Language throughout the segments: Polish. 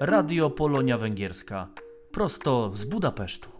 Radio Polonia Węgierska. Prosto z Budapesztu.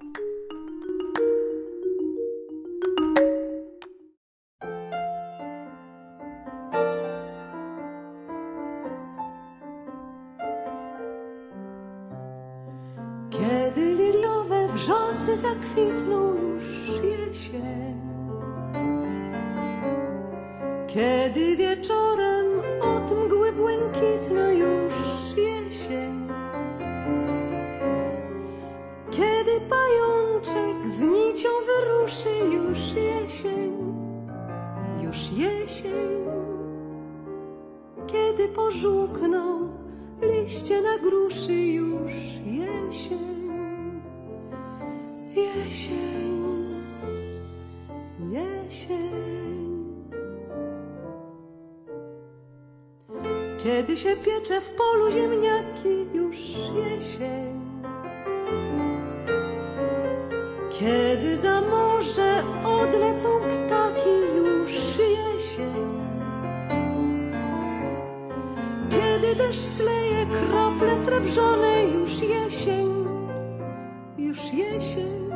Już jesień.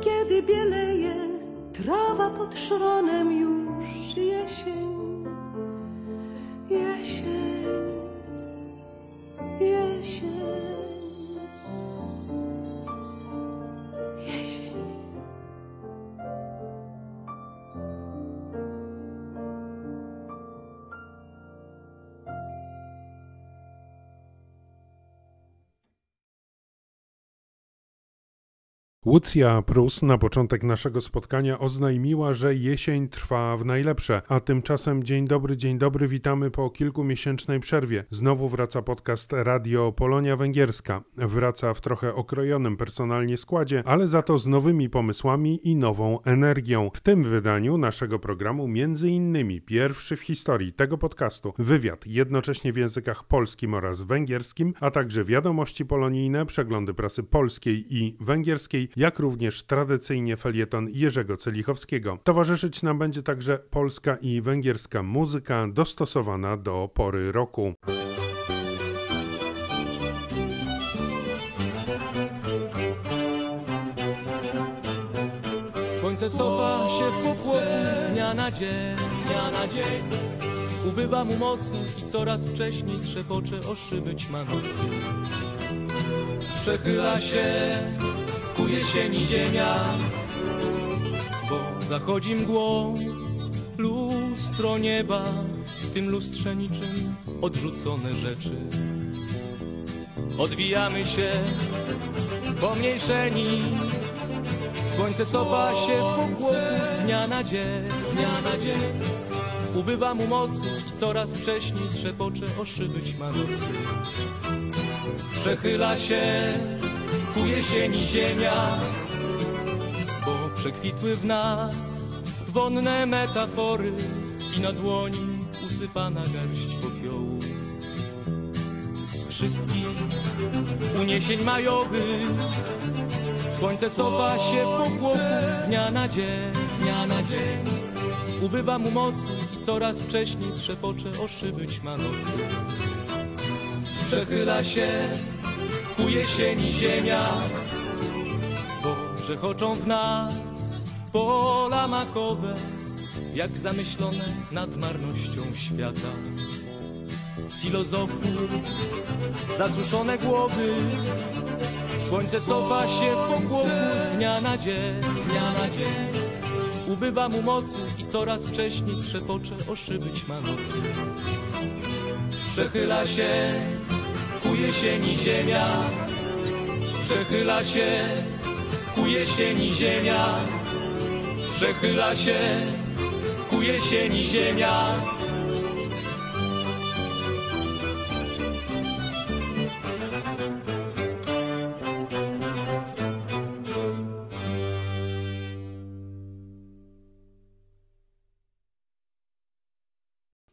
Kiedy bieleje trawa pod szronem, już jesień, jesień, jesień, Łucja Prus na początek naszego spotkania oznajmiła, że jesień trwa w najlepsze, a tymczasem dzień dobry, dzień dobry, witamy po kilkumiesięcznej przerwie. Znowu wraca podcast Radio Polonia Węgierska. Wraca w trochę okrojonym personalnie składzie, ale za to z nowymi pomysłami i nową energią. W tym wydaniu naszego programu między innymi pierwszy w historii tego podcastu wywiad jednocześnie w językach polskim oraz węgierskim, a także wiadomości polonijne, przeglądy prasy polskiej i węgierskiej, jak również tradycyjnie felieton Jerzego Celichowskiego. Towarzyszyć nam będzie także polska i węgierska muzyka dostosowana do pory roku. Słońce cofa się w popłochu z dnia na dzień, z dnia na dzień. Ubywa mu mocy i coraz wcześniej trzepocze o szyby ćma nocy. Przechyla się ku jesieni ziemia, bo zachodzi mgłą lustro nieba, w tym lustrze niczym odrzucone rzeczy. Odwijamy się pomniejszeni, Słońce cofa się w popłochu z dnia na dzień, z dnia na dzień. Ubywa mu mocy i coraz wcześniej trzepocze o szyby nocy. Przechyla się ku jesieni ziemia, bo przekwitły w nas wonne metafory i na dłoni usypana garść popiołu. Z wszystkich uniesień majowych Słońce cofa się w popłochu z dnia na dzień, z dnia na dzień. Ubywa mu mocy i coraz wcześniej trzepocze o szyby nocy. Przechyla się ku jesieni ziemia, bo rzechoczą w nas pola makowe, jak zamyślone nad marnością świata. Filozofów zasuszone głowy Słońce cofa się w popłochu z dnia na dzień, z dnia na dzień. Ubywa mu mocy i coraz wcześniej trzepocze o szyby ćma nocy. Przechyla się ku jesieni ziemia, przechyla się ku jesieni ziemia, przechyla się ku jesieni ziemia.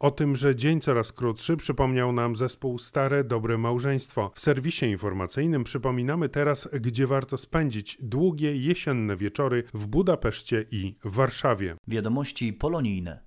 O tym, że dzień coraz krótszy, przypomniał nam zespół Stare Dobre Małżeństwo. W serwisie informacyjnym przypominamy teraz, gdzie warto spędzić długie jesienne wieczory w Budapeszcie i Warszawie. Wiadomości polonijne.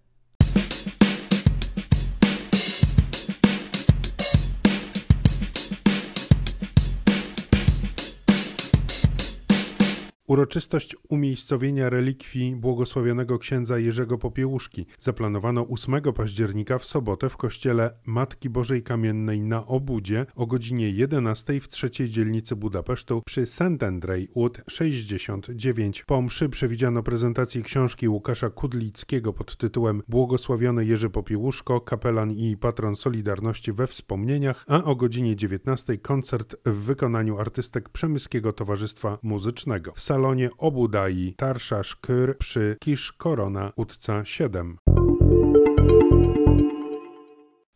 Uroczystość umiejscowienia relikwii błogosławionego księdza Jerzego Popiełuszki zaplanowano 8 października w sobotę w kościele Matki Bożej Kamiennej na Obudzie o godzinie 11 w trzeciej dzielnicy Budapesztu przy St. Andrzej Wood 69. Po mszy przewidziano prezentację książki Łukasza Kudlickiego pod tytułem Błogosławiony Jerzy Popiełuszko, kapelan i patron Solidarności we wspomnieniach, a o godzinie 19 koncert w wykonaniu artystek Przemyskiego Towarzystwa Muzycznego w salonie Obudai Tarsza Szkyr przy Kisz Korona Utca 7.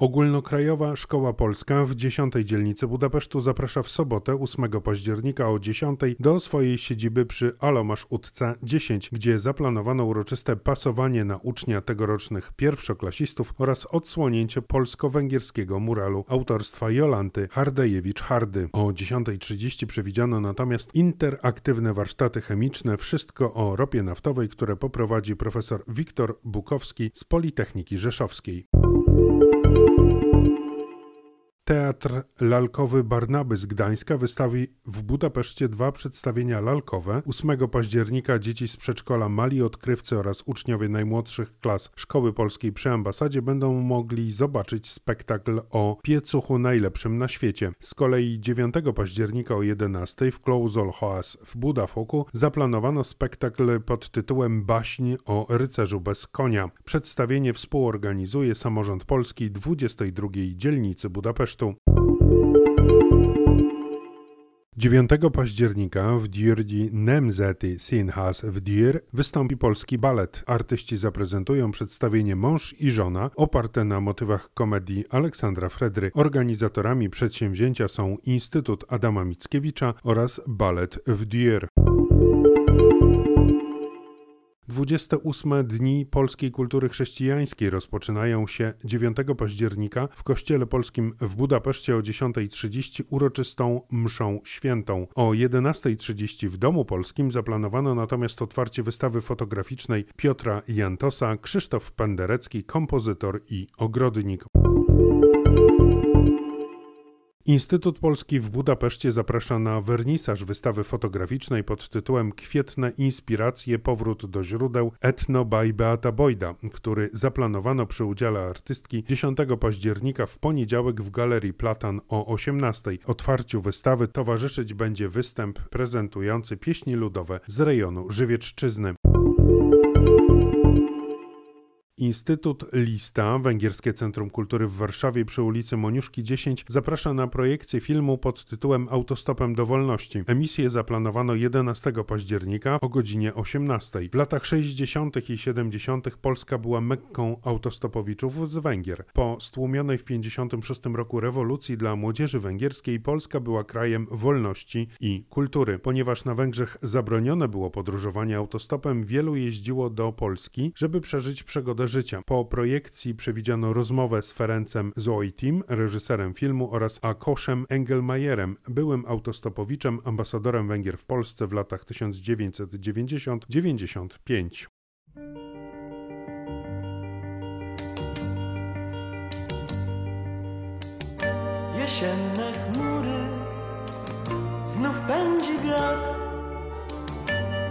Ogólnokrajowa Szkoła Polska w 10 dzielnicy Budapesztu zaprasza w sobotę 8 października o 10 do swojej siedziby przy Alomasz Utca 10, gdzie zaplanowano uroczyste pasowanie na ucznia tegorocznych pierwszoklasistów oraz odsłonięcie polsko-węgierskiego muralu autorstwa Jolanty Hardejewicz-Hardy. O 10.30 przewidziano natomiast interaktywne warsztaty chemiczne Wszystko o ropie naftowej, które poprowadzi profesor Wiktor Bukowski z Politechniki Rzeszowskiej. Teatr Lalkowy Barnaby z Gdańska wystawi w Budapeszcie dwa przedstawienia lalkowe. 8 października dzieci z przedszkola Mali Odkrywcy oraz uczniowie najmłodszych klas Szkoły Polskiej przy ambasadzie będą mogli zobaczyć spektakl o piecuchu najlepszym na świecie. Z kolei 9 października o 11 w Klauzolhoas w Budafoku zaplanowano spektakl pod tytułem Baśń o rycerzu bez konia. Przedstawienie współorganizuje samorząd polski 22 dzielnicy Budapesztu. 9 października w Djurdi Nemzeti Sinhas w Djur wystąpi polski balet. Artyści zaprezentują przedstawienie Mąż i żona oparte na motywach komedii Aleksandra Fredry. Organizatorami przedsięwzięcia są Instytut Adama Mickiewicza oraz Balet w Djur. 28 Dni Polskiej Kultury Chrześcijańskiej rozpoczynają się 9 października w Kościele Polskim w Budapeszcie o 10.30 uroczystą mszą świętą. O 11.30 w Domu Polskim zaplanowano natomiast otwarcie wystawy fotograficznej Piotra Jantosa, Krzysztof Penderecki, kompozytor i ogrodnik. Instytut Polski w Budapeszcie zaprasza na wernisaż wystawy fotograficznej pod tytułem Kwietne inspiracje powrót do źródeł Etno by Beata Boyda, który zaplanowano przy udziale artystki 10 października w poniedziałek w Galerii Platan o 18. Otwarciu wystawy towarzyszyć będzie występ prezentujący pieśni ludowe z rejonu Żywieczczyzny. Instytut Lista, Węgierskie Centrum Kultury w Warszawie przy ulicy Moniuszki 10 zaprasza na projekcję filmu pod tytułem Autostopem do wolności. Emisję zaplanowano 11 października o godzinie 18. W latach 60. i 70. Polska była mekką autostopowiczów z Węgier. Po stłumionej w 56 roku rewolucji dla młodzieży węgierskiej Polska była krajem wolności i kultury. Ponieważ na Węgrzech zabronione było podróżowanie autostopem, wielu jeździło do Polski, żeby przeżyć przygodę życia. Po projekcji przewidziano rozmowę z Ferencem Zoitim, reżyserem filmu oraz Akoszem Engelmajerem, byłym autostopowiczem, ambasadorem Węgier w Polsce w latach 1990-95. Jesienne chmury Znów pędzi wiatr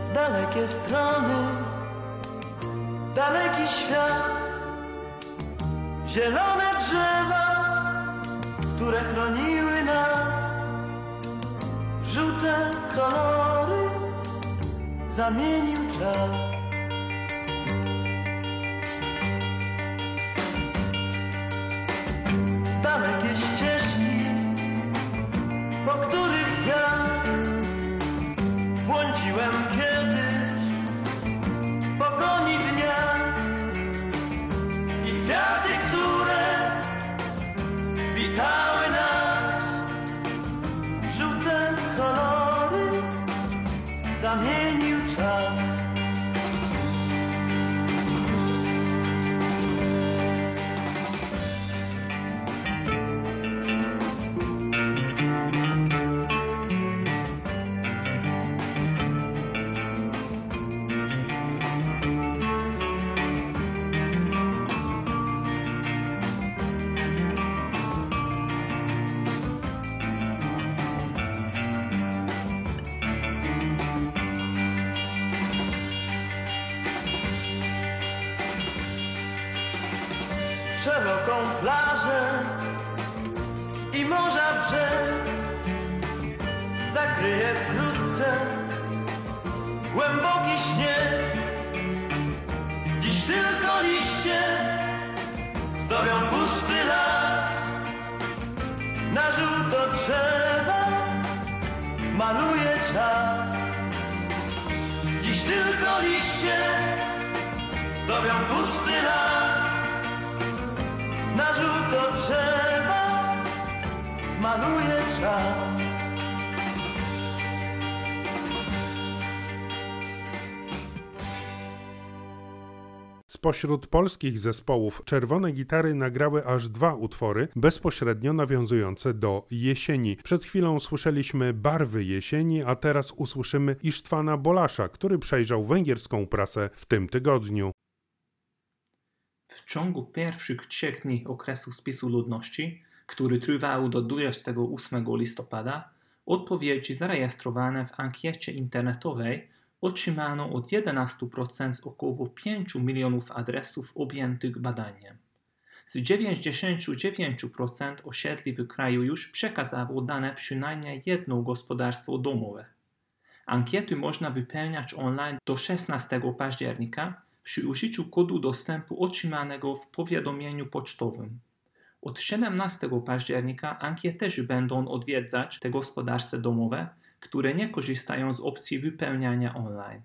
W dalekie strony daleki świat, zielone drzewa, które chroniły nas, żółte kolory zamienił czas. Dalekie ścieżki, po których Blazen. Maluje czas. Spośród polskich zespołów Czerwone Gitary nagrały aż dwa utwory bezpośrednio nawiązujące do jesieni. Przed chwilą słyszeliśmy Barwy jesieni, a teraz usłyszymy Isztwana Bolasza, który przejrzał węgierską prasę w tym tygodniu. W ciągu pierwszych trzech dni okresu spisu ludności, który trwał do 28 listopada, odpowiedzi zarejestrowane w ankiecie internetowej otrzymano od 11% z około 5 milionów adresów objętych badaniem. Z 99% osiedli w kraju już przekazało dane przynajmniej jedno gospodarstwo domowe. Ankiety można wypełniać online do 16 października przy użyciu kodu dostępu otrzymanego w powiadomieniu pocztowym. Od 17 października ankieterzy będą odwiedzać te gospodarstwa domowe, które nie korzystają z opcji wypełniania online.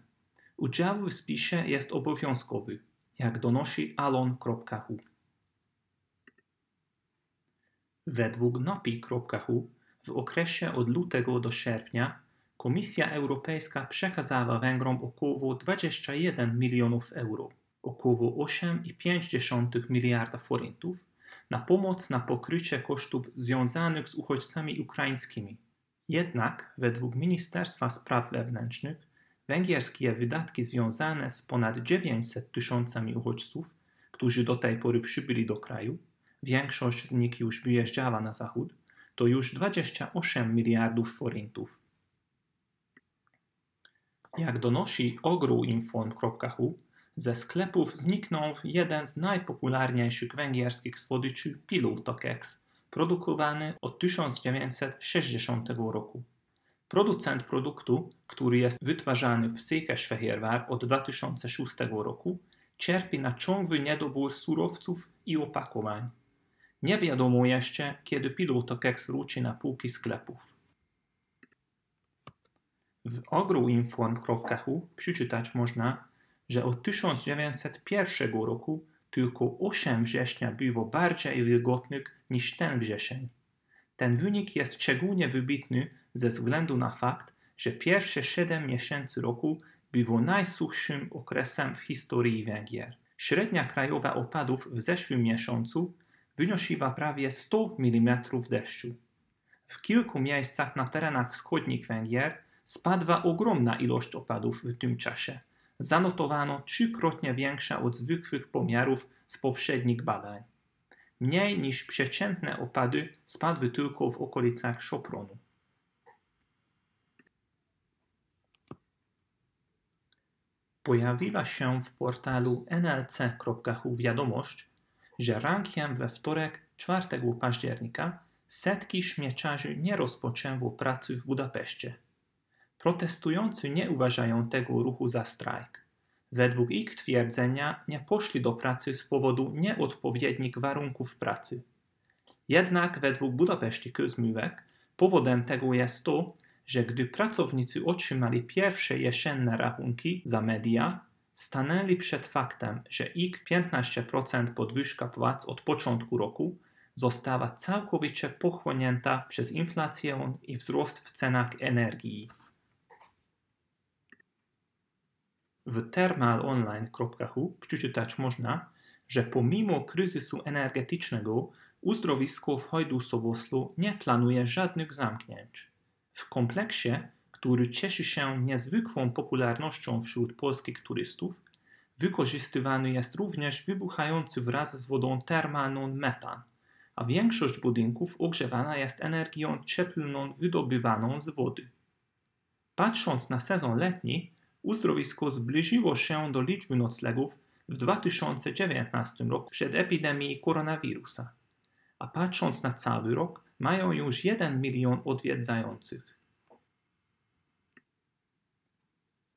Udział w spisie jest obowiązkowy, jak donosi alon.hu. Według NOPI.hu w okresie od lutego do sierpnia Komisja Europejska przekazała Węgrom około 21 milionów euro, około 8,5 miliarda forintów, na pomoc na pokrycie kosztów związanych z uchodźcami ukraińskimi. Jednak, według Ministerstwa Spraw Wewnętrznych, węgierskie wydatki związane z ponad 900 tysiącami uchodźców, którzy do tej pory przybyli do kraju, większość z nich już wyjeżdżała na zachód, to już 28 miliardów forintów. Jak donosi ogruinform.hu, ze sklepów zniknął jeden z najpopularniejszych węgierskich słodyczy Pilultokex, produkowany od 1960 roku. Producent produktu, który jest wytwarzany w Székesfehérvár od 2006 roku, cierpi na ciągły niedobór surowców i opakowań. Nie wiadomo jeszcze, kiedy Pilultokex wróci na półki sklepów. W ogruinform.hu przeczytać można, że od 1901 roku tylko 8 września było bardziej wilgotnych niż ten wrzesień. Ten wynik jest szczególnie wybitny ze względu na fakt, że pierwsze 7 miesięcy roku było najsuchszym okresem w historii Węgier. Średnia krajowa opadów w zeszłym miesiącu wynosiła prawie 100 mm deszczu. W kilku miejscach na terenach wschodnich Węgier spadła ogromna ilość opadów w tym czasie. Zanotowano trzykrotnie większa od zwykłych pomiarów z poprzednich badań. Mniej niż przeciętne opady spadły tylko w okolicach Szopronu. Pojawiła się w portalu nlc.hu wiadomość, że rankiem we wtorek 4 października setki śmieciarzy nie rozpoczęło pracy w Budapeszcie. Protestujący nie uważają tego ruchu za strajk. Według ich twierdzenia nie poszli do pracy z powodu nieodpowiednich warunków pracy. Jednak według Budapeszti Közművek powodem tego jest to, że gdy pracownicy otrzymali pierwsze jesienne rachunki za media, stanęli przed faktem, że ich 15% podwyżka płac od początku roku została całkowicie pochłonięta przez inflację i wzrost w cenach energii. W thermalonline.hu przeczytać można, że pomimo kryzysu energetycznego uzdrowisko w Hojdu-Soboslu nie planuje żadnych zamknięć. W kompleksie, który cieszy się niezwykłą popularnością wśród polskich turystów, wykorzystywany jest również wybuchający wraz z wodą termalną metan, a większość budynków ogrzewana jest energią cieplną wydobywaną z wody. Patrząc na sezon letni, uzdrowisko zbliżyło się do liczby noclegów w 2019 roku przed epidemii koronawirusa, a patrząc na cały rok, mają już 1 milion odwiedzających.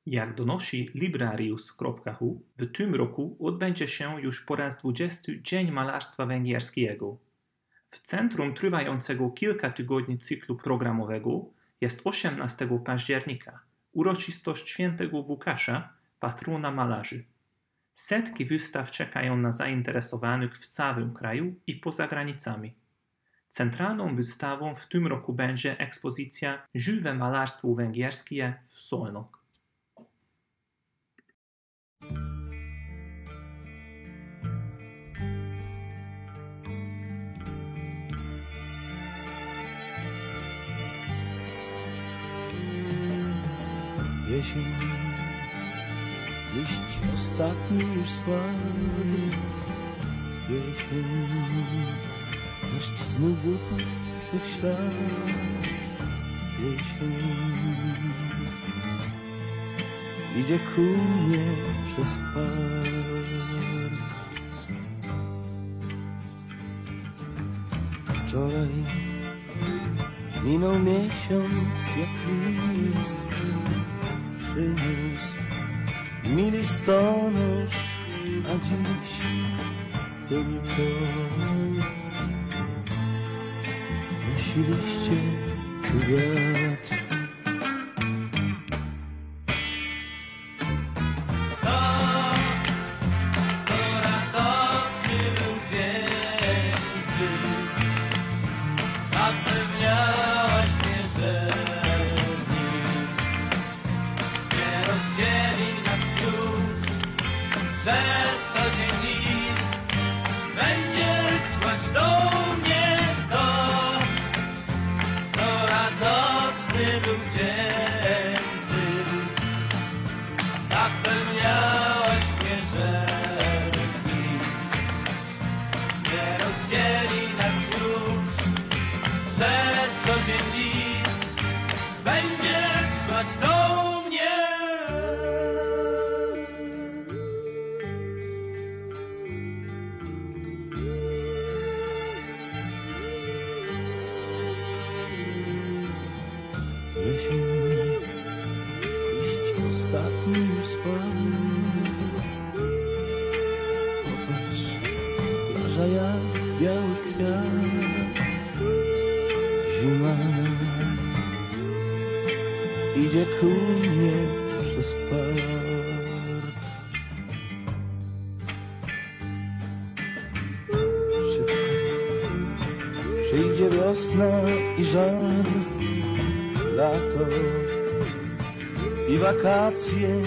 Jak donosi Librarius.hu, w tym roku odbędzie się już po raz 20 Dzień Malarstwa Węgierskiego. W centrum trwającego kilka tygodni cyklu programowego jest 18 października, uroczystość świętego Łukasza, patrona malarzy. Setki wystaw czekają na zainteresowanych w całym kraju i poza granicami. Centralną wystawą w tym roku będzie ekspozycja Żywe malarstwo węgierskie w Solnok. Jesień, liść ostatni już spadł. Jesień, deszcz znów buków twych ślad. Jesień, idzie ku mnie przez park. Wczoraj minął miesiąc jak list przyniósł mi listonosz, a dziś tylko nosi touchdown. Wakacje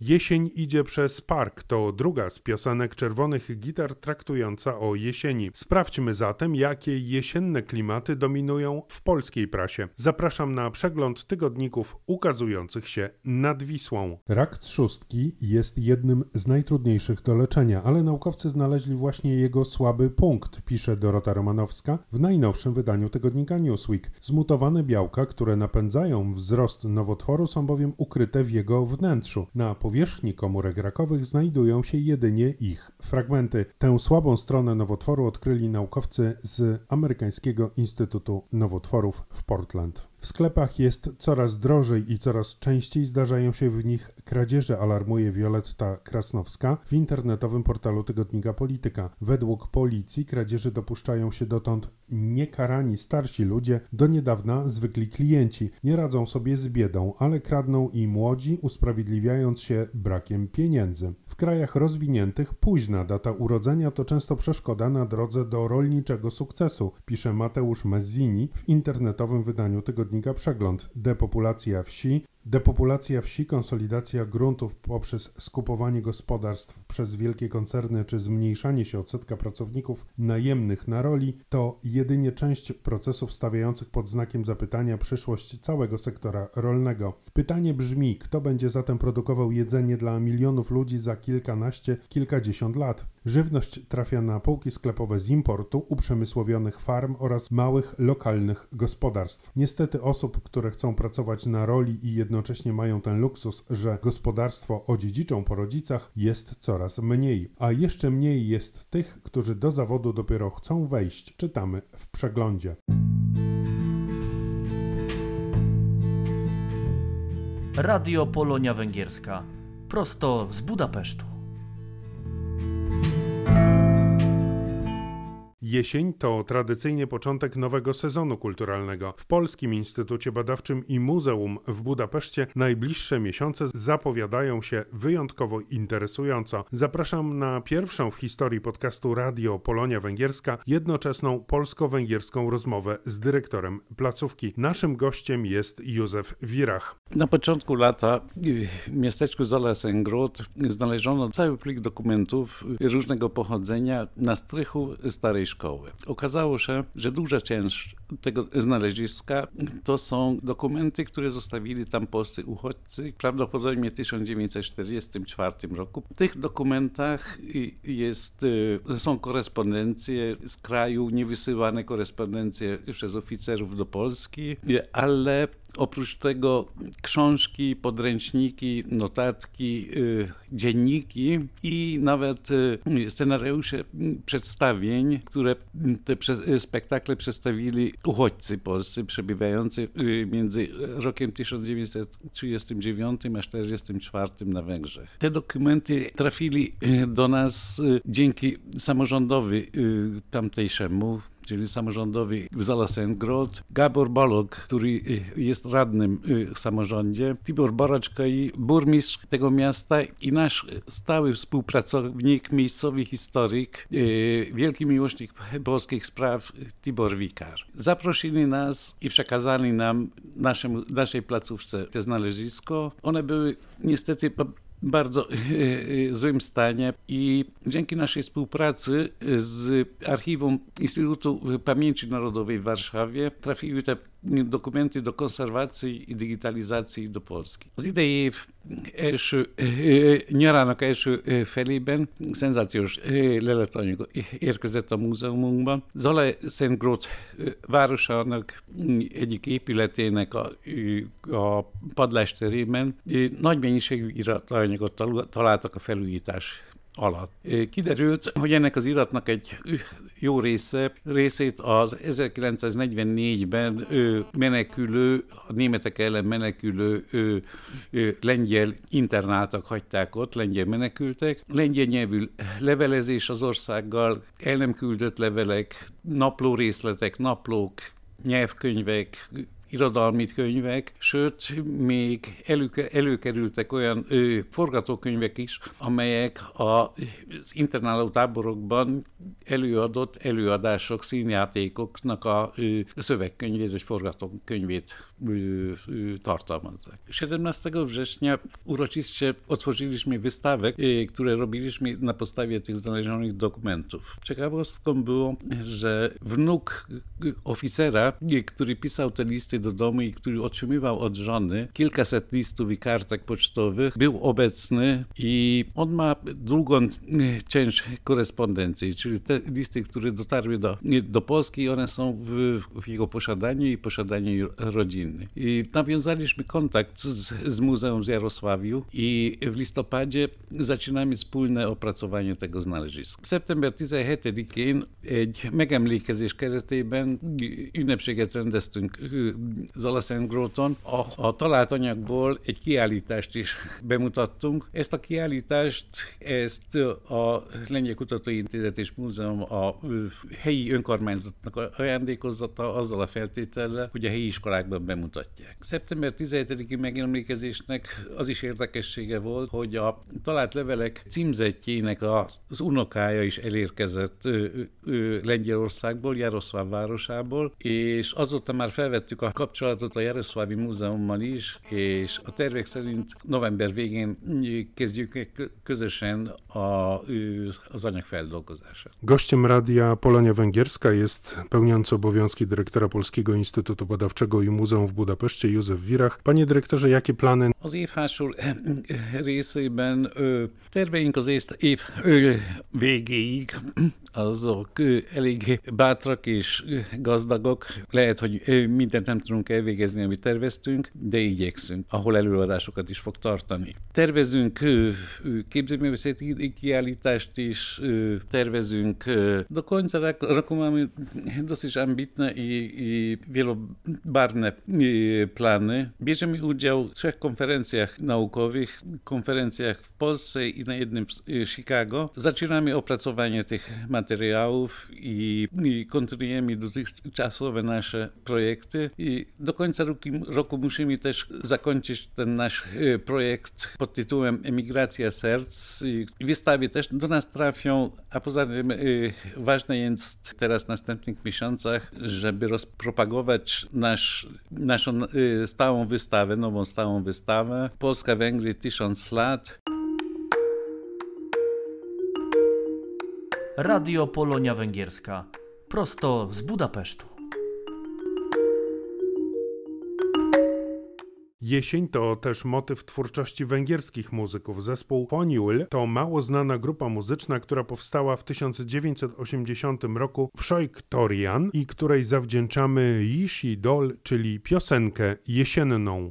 Jesień idzie przez park to druga z piosenek czerwonych gitar traktująca o jesieni. Sprawdźmy zatem, jakie jesienne klimaty dominują w polskiej prasie. Zapraszam na przegląd tygodników ukazujących się nad Wisłą. Rak trzustki jest jednym z najtrudniejszych do leczenia, ale naukowcy znaleźli właśnie jego słaby punkt, pisze Dorota Romanowska w najnowszym wydaniu tygodnika Newsweek. Zmutowane białka, które napędzają wzrost nowotworu, są bowiem ukryte w jego wnętrzu. Na powierzchni komórek rakowych znajdują się jedynie ich fragmenty. Tę słabą stronę nowotworu odkryli naukowcy z Amerykańskiego Instytutu Nowotworów w Portland. W sklepach jest coraz drożej i coraz częściej zdarzają się w nich kradzieże, alarmuje Wioletta Krasnowska w internetowym portalu tygodnika Polityka. Według policji kradzieży dopuszczają się dotąd niekarani starsi ludzie, do niedawna zwykli klienci. Nie radzą sobie z biedą, ale kradną i młodzi, usprawiedliwiając się brakiem pieniędzy. W krajach rozwiniętych późna data urodzenia to często przeszkoda na drodze do rolniczego sukcesu, pisze Mateusz Mazzini w internetowym wydaniu tygodnika tygodnika Przegląd. Depopulacja wsi Depopulacja wsi, konsolidacja gruntów poprzez skupowanie gospodarstw przez wielkie koncerny czy zmniejszanie się odsetka pracowników najemnych na roli to jedynie część procesów stawiających pod znakiem zapytania przyszłość całego sektora rolnego. Pytanie brzmi, kto będzie zatem produkował jedzenie dla milionów ludzi za kilkanaście, kilkadziesiąt lat? Żywność trafia na półki sklepowe z importu, uprzemysłowionych farm oraz małych, lokalnych gospodarstw. Niestety osób, które chcą pracować na roli i jednocześnie mają ten luksus, że gospodarstwo odziedziczą po rodzicach, jest coraz mniej. A jeszcze mniej jest tych, którzy do zawodu dopiero chcą wejść, czytamy w przeglądzie. Radio Polonia Węgierska. Prosto z Budapesztu. Jesień to tradycyjnie początek nowego sezonu kulturalnego. W Polskim Instytucie Badawczym i Muzeum w Budapeszcie najbliższe miesiące zapowiadają się wyjątkowo interesująco. Zapraszam na pierwszą w historii podcastu Radio Polonia Węgierska jednoczesną polsko-węgierską rozmowę z dyrektorem placówki. Naszym gościem jest Józef Wirach. Na początku lata w miasteczku Zalasengrod znaleziono cały plik dokumentów różnego pochodzenia na strychu starej szkoły. Okazało się, że duża część tego znaleziska to są dokumenty, które zostawili tam polscy uchodźcy, prawdopodobnie w 1944 roku. W tych dokumentach jest, są korespondencje z kraju, niewysyłane korespondencje przez oficerów do Polski, ale Oprócz tego książki, podręczniki, notatki, y, dzienniki i nawet y, scenariusze przedstawień, które te spektakle przedstawili uchodźcy polscy przebywający y, między rokiem 1939 a 1944 na Węgrzech. Te dokumenty trafili do nas dzięki samorządowi tamtejszemu, czyli samorządowi w Zalasengrod, Gabor Balog, który y, jest radnym y, w samorządzie, Tibor Baraczka i burmistrz tego miasta i nasz stały współpracownik, miejscowy historyk, y, wielki miłośnik polskich spraw Tibor Wikar. Zaprosili nas i przekazali nam naszym, naszej placówce te znalezisko. One były niestety bardzo e, e, złym stanie i dzięki naszej współpracy z Archiwum Instytutu Pamięci Narodowej w Warszawie trafiły te dokumenty do konservacji i digitalizacji do Polski. Az idei első nyarának első felében szenzációs leletanyag érkezett a múzeumunkban. Zala Szentgrót városának egyik épületének a, a padlásterében nagy mennyiségű iratanyagot találtak a felújítás alatt. Kiderült, hogy ennek az iratnak egy jó része, részét az 1944-ben menekülő, a németek ellen menekülő ő, ő, lengyel internáltak hagyták ott, lengyel menekültek. Lengyel nyelvű levelezés az országgal, el nem küldött levelek, napló részletek, naplók, nyelvkönyvek, irodalmi könyvek, sőt, még elő, előkerültek olyan ö, forgatókönyvek is, amelyek a, az internáló táborokban előadott előadások, színjátékoknak a ö, szövegkönyvét vagy forgatókönyvét y, tartalmazzák. 17 września uroczyście otworzyliśmy wystawę, y, które robiliśmy na podstawie tych znalezionych dokumentów. Ciekawostką było, że wnuk oficera, y, który pisał te listy do domu i który otrzymywał od żony kilkaset listów i kartek pocztowych, był obecny i on ma drugą część korespondencji, czyli te listy, które dotarły do, do Polski, one są w, w jego posiadaniu i posiadaniu rodziny. I nawiązaliśmy kontakt z, z Muzeum z Jarosławiu i w listopadzie zaczynamy wspólne opracowanie tego znaleziska. Szeptember 17-én egy megemlékezés keretében ünnepséget rendeztünk Zalaszengróton. A, a talált anyagból egy kiállítást is bemutattunk. Ezt a kiállítást, ezt a Lengyel Kutatói Intézet és Múzeum a helyi önkormányzatnak ajándékozata azzal a feltétellel, hogy a helyi iskolákban bemutatják. Szeptember 17-i megemlékezésnek az is érdekessége volt, hogy a talált levelek címzetjének az unokája is elérkezett Lengyelországból, Jaroszláv városából, és azóta már felvettük a kapcsolatot a Jaroszlávi Múzeummal is, és a tervek szerint november végén kezdjük közösen a, az anyag feldolgozását. Gościem radia Polonia Węgierska jest pełniący obowiązki dyrektora Polskiego Instytutu Badawczego i Muzeum w Budapeszcie Józef Wirach. Panie dyrektorze, jakie plany? Az évhásul részében terveink az év végéig azok elég bátrak és gazdagok. Lehet, hogy mindent nem tudunk elvégezni, amit terveztünk, de igyekszünk, ahol előadásokat is fog tartani. Tervezünk képzőművészeti kiállítást is, tervezünk do końca roku dosyć ambitne i, i wielobarwne plany. Bierzemy udział w trzech konferencjach naukowych, konferencjach w Polsce i na jednym w Chicago. Zaczynamy opracowanie tych materiałów i, i kontynuujemy dotychczasowe nasze projekty i do końca roku, roku musimy też zakończyć ten nasz projekt pod tytułem Emigracja Serc. W wystawie też do nas trafią, a poza tym ważne jest teraz w następnych miesiącach, żeby rozpropagować nasz, naszą stałą wystawę, nową stałą wystawę Polska-Węgry 1000 lat. Radio Polonia Węgierska. Prosto z Budapesztu. Jesień to też motyw twórczości węgierskich muzyków. Zespół Foniul to mało znana grupa muzyczna, która powstała w 1980 roku w Szojktorian i której zawdzięczamy Yishi Dol, czyli piosenkę jesienną.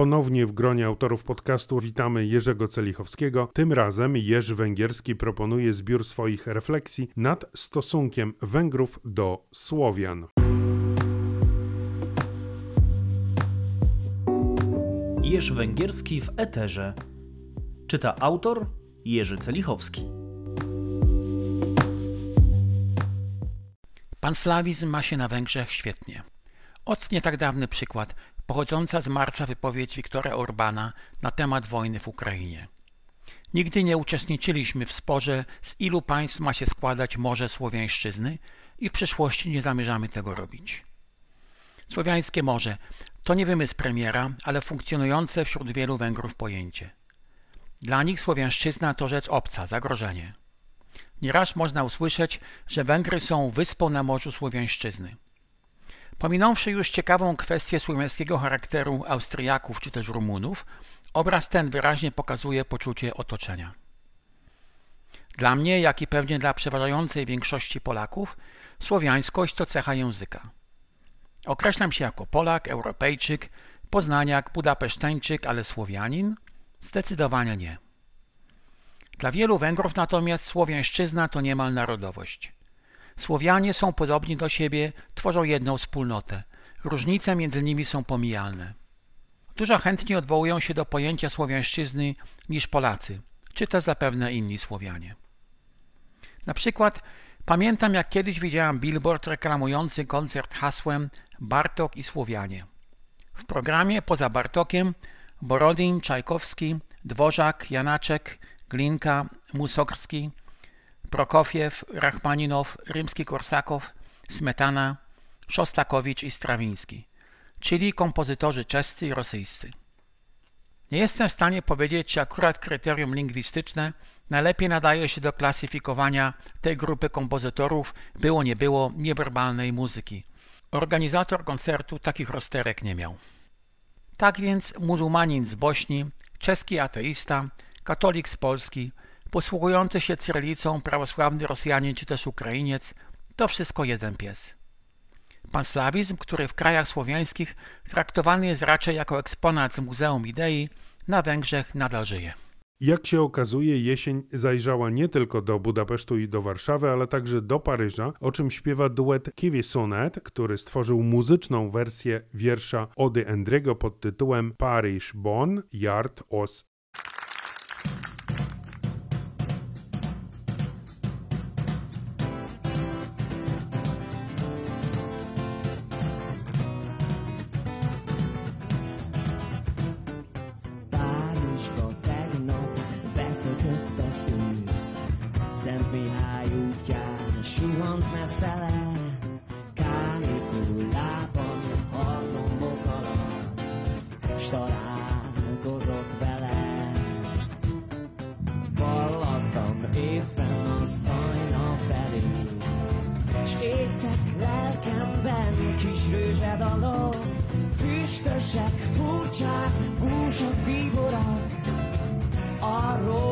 Ponownie w gronie autorów podcastu witamy Jerzego Celichowskiego. Tym razem Jerzy Węgierski proponuje zbiór swoich refleksji nad stosunkiem Węgrów do Słowian. Jerzy Węgierski w Eterze. Czyta autor Jerzy Celichowski. Panslawizm ma się na Węgrzech świetnie. Ot nie tak dawny przykład, pochodząca z marca wypowiedź Wiktora Orbana na temat wojny w Ukrainie. Nigdy nie uczestniczyliśmy w sporze, z ilu państw ma się składać Morze Słowiańszczyzny i w przyszłości nie zamierzamy tego robić. Słowiańskie Morze to nie wymysł premiera, ale funkcjonujące wśród wielu Węgrów pojęcie. Dla nich Słowiańszczyzna to rzecz obca, zagrożenie. Nieraz można usłyszeć, że Węgry są wyspą na Morzu Słowiańszczyzny. Pominąwszy już ciekawą kwestię słowiańskiego charakteru Austriaków czy też Rumunów, obraz ten wyraźnie pokazuje poczucie otoczenia. Dla mnie, jak i pewnie dla przeważającej większości Polaków, słowiańskość to cecha języka. Określam się jako Polak, Europejczyk, Poznaniak, Budapeszteńczyk, ale Słowianin? Zdecydowanie nie. Dla wielu Węgrów natomiast słowiańszczyzna to niemal narodowość. Słowianie są podobni do siebie, tworzą jedną wspólnotę. Różnice między nimi są pomijalne. Dużo chętniej odwołują się do pojęcia słowiańszczyzny niż Polacy, czy też zapewne inni Słowianie. Na przykład pamiętam jak kiedyś widziałem billboard reklamujący koncert hasłem Bartok i Słowianie. W programie poza Bartokiem Borodin, Czajkowski, Dworzak, Janaczek, Glinka, Musokski, Prokofiew, Rachmaninow, Rimski-Korsakow, Smetana, Szostakowicz i Strawiński, czyli kompozytorzy czescy i rosyjscy. Nie jestem w stanie powiedzieć, czy akurat kryterium lingwistyczne najlepiej nadaje się do klasyfikowania tej grupy kompozytorów było nie było niewerbalnej muzyki. Organizator koncertu takich rozterek nie miał. Tak więc muzułmanin z Bośni, czeski ateista, katolik z Polski, posługujący się cyrylicą prawosławny Rosjanin czy też Ukrainiec, to wszystko jeden pies. Panslawizm, który w krajach słowiańskich traktowany jest raczej jako eksponat z Muzeum Idei, na Węgrzech nadal żyje. Jak się okazuje, jesień zajrzała nie tylko do Budapesztu i do Warszawy, ale także do Paryża, o czym śpiewa duet Kiwi Sonet, który stworzył muzyczną wersję wiersza Ody Endriego pod tytułem Paris Bon Yard os should be put out. Our.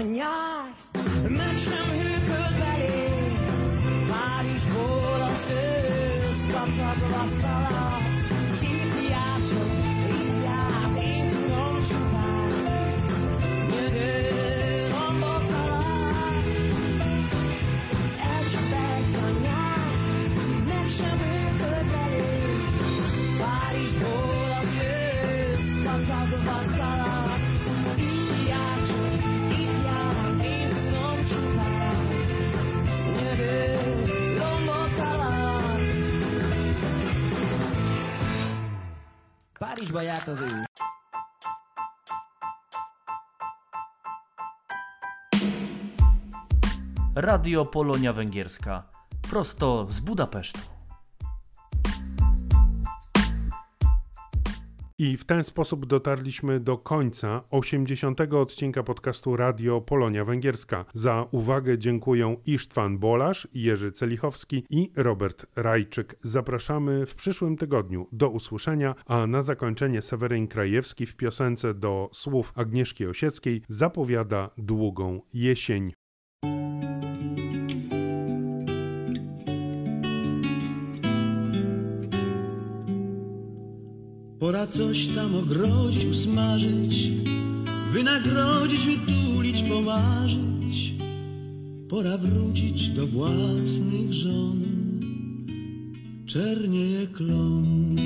Sonia. Ő. Radio Polonia Węgierska. Prosto z Budapesztu. I w ten sposób dotarliśmy do końca 80. odcinka podcastu Radio Polonia Węgierska. Za uwagę dziękuję Isztwan Bolasz, Jerzy Celichowski i Robert Rajczyk. Zapraszamy w przyszłym tygodniu. Do usłyszenia, a na zakończenie Seweryn Krajewski w piosence do słów Agnieszki Osieckiej zapowiada długą jesień. Coś tam ogrodzić, usmażyć, wynagrodzić, utulić, pomarzyć. Pora wrócić do własnych żon, czernieje klon.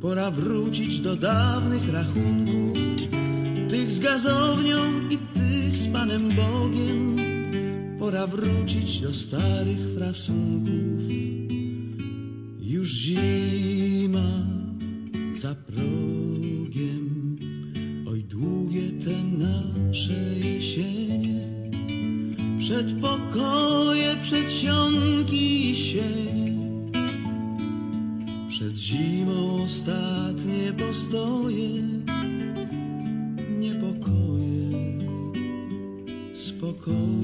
Pora wrócić do dawnych rachunków, tych z gazownią i tych z Panem Bogiem. Pora wrócić do starych frasunków. Już zima za progiem. Oj, długie te nasze jesienie. Przedpokoje, przedsionki i sienie. Przed zimą ostatnie postoje. Niepokoje, spokoje.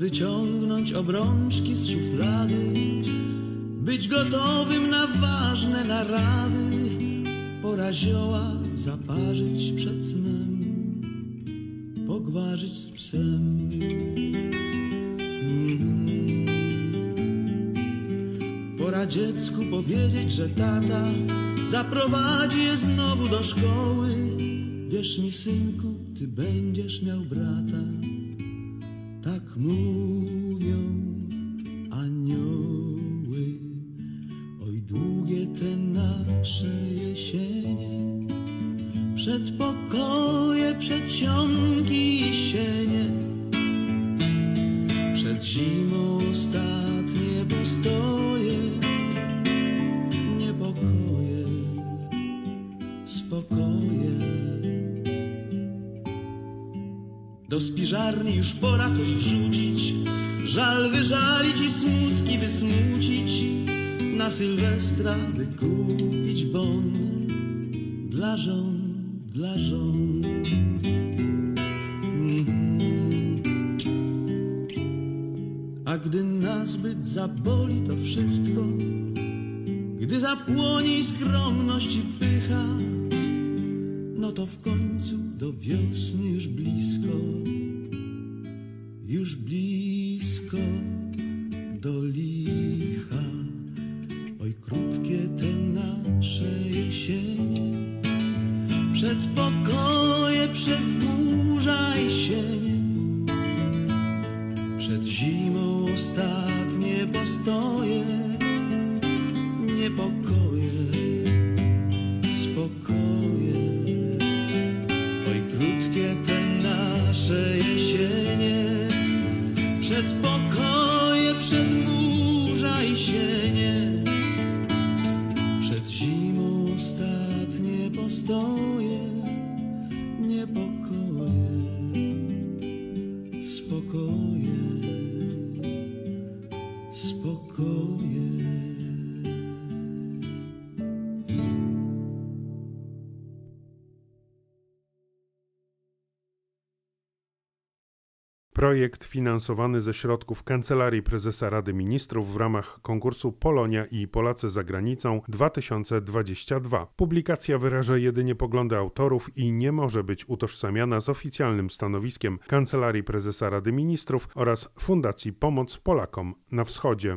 Wyciągnąć obrączki z szuflady, być gotowym na ważne narady. Pora zioła zaparzyć przed snem, pogwarzyć z psem. Mhm. Pora dziecku powiedzieć, że tata zaprowadzi je znowu do szkoły. Wierz mi, synku, ty będziesz miał brata. Tak Sylwestra wykupić bon dla żon, dla żon. Mhm. A gdy nazbyt zaboli to wszystko, gdy zapłoni skromność i pycha, no to w końcu do wiosny Projekt finansowany ze środków Kancelarii Prezesa Rady Ministrów w ramach konkursu Polonia i Polacy za granicą 2022. Publikacja wyraża jedynie poglądy autorów i nie może być utożsamiana z oficjalnym stanowiskiem Kancelarii Prezesa Rady Ministrów oraz Fundacji Pomoc Polakom na Wschodzie.